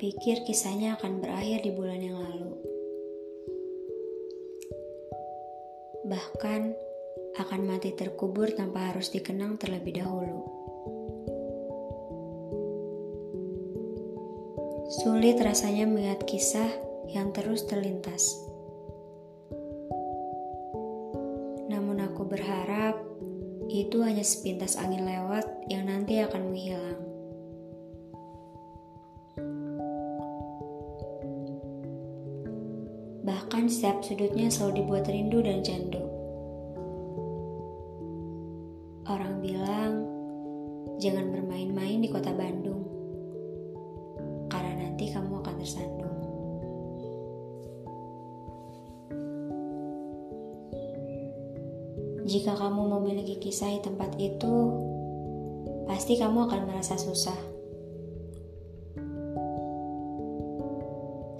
berpikir kisahnya akan berakhir di bulan yang lalu. Bahkan akan mati terkubur tanpa harus dikenang terlebih dahulu. Sulit rasanya melihat kisah yang terus terlintas. Namun aku berharap itu hanya sepintas angin lewat yang nanti akan menghilang. Bahkan setiap sudutnya selalu dibuat rindu dan candu. Orang bilang, jangan bermain-main di kota Bandung, karena nanti kamu akan tersandung. Jika kamu memiliki kisah di tempat itu, pasti kamu akan merasa susah.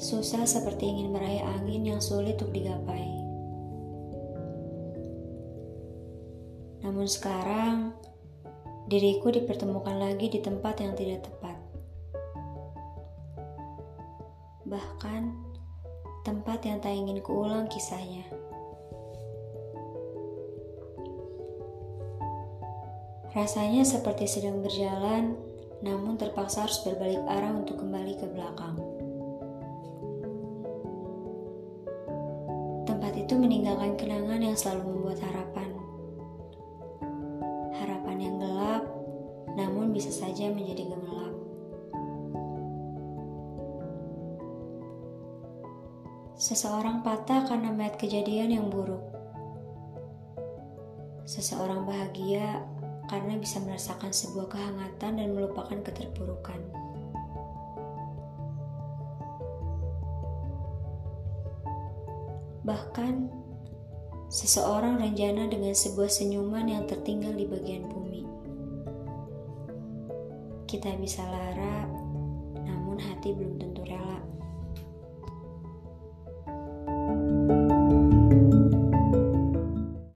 Susah seperti ingin meraih angin yang sulit untuk digapai. Namun sekarang, diriku dipertemukan lagi di tempat yang tidak tepat. Bahkan, tempat yang tak ingin kuulang kisahnya. Rasanya seperti sedang berjalan, namun terpaksa harus berbalik arah untuk kembali ke belakang. Tempat itu meninggalkan kenangan yang selalu membuat harapan. Harapan yang gelap, namun bisa saja menjadi gemerlap. Seseorang patah karena melihat kejadian yang buruk. Seseorang bahagia karena bisa merasakan sebuah kehangatan dan melupakan keterpurukan. Bahkan, seseorang rencana dengan sebuah senyuman yang tertinggal di bagian bumi. Kita bisa lara, namun hati belum tentu